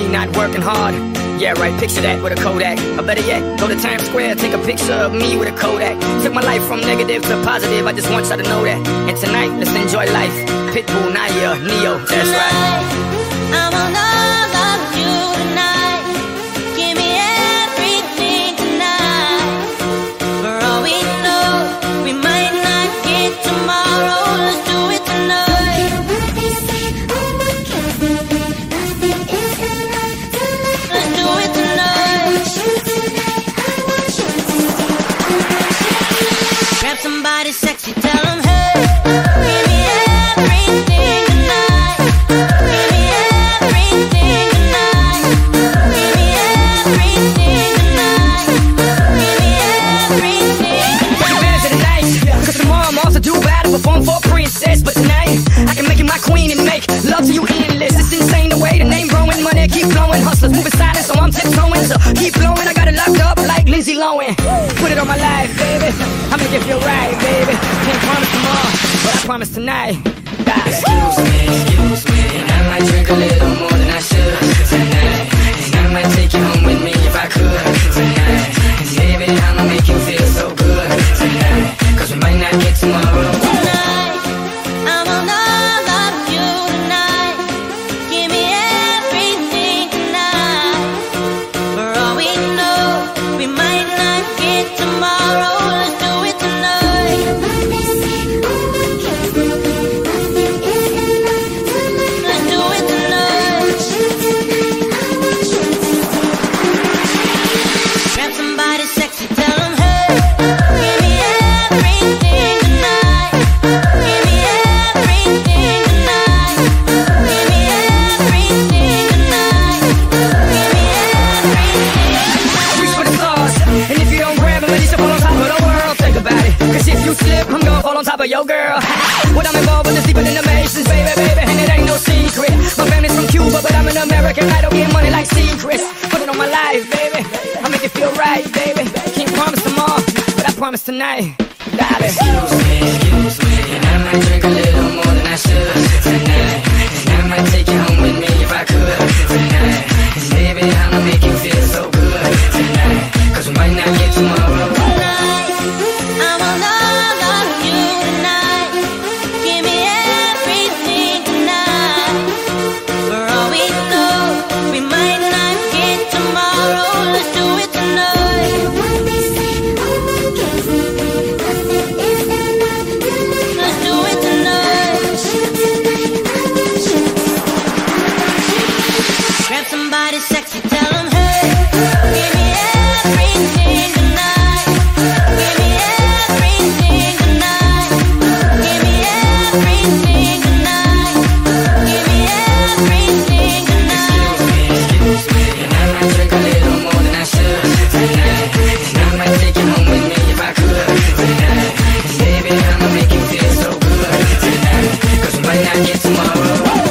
me not working hard. Yeah, right, picture that with a Kodak. Or better yet, go to Times Square, take a picture of me with a Kodak. Took my life from negative to positive, I just want y'all to know that. And tonight, let's enjoy life. Pitbull, Nayer, Ne-Yo, that's right. Somebody sexy, tell 'em, hey. Tomorrow I'm perform for a princess. But tonight, I can make you my queen and make love to you endless. It's insane the way the name growing, money keep. Hustlers moving so I'm. So keep blowing, I got it locked up like Lindsay Lohan. Put it on my life, baby. Feel right, baby. Promise tonight. Excuse me, excuse me, and I might drink a little more than I should tonight. And I might take you home with me if I could tonight. And baby, I'ma make you feel of your girl. What I'm involved with is deeper than the Masons, baby, baby, and it ain't no secret. My family's from Cuba, but I'm an American. I don't get money like secrets. Put it on my life, baby. I make it feel right, baby. Can't promise tomorrow, but I promise tonight, darling. Excuse me, excuse me, and I might drink a little more than I should tonight. Somebody sexy, tell hey. Give me everything tonight. Give me everything tonight. Give me everything tonight. Give me everything tonight. Excuse me, and I might drink a little more than I should tonight. And I might take you home with me if I could tonight. Baby, I'ma make you feel so good tonight. Cause we might not get tomorrow.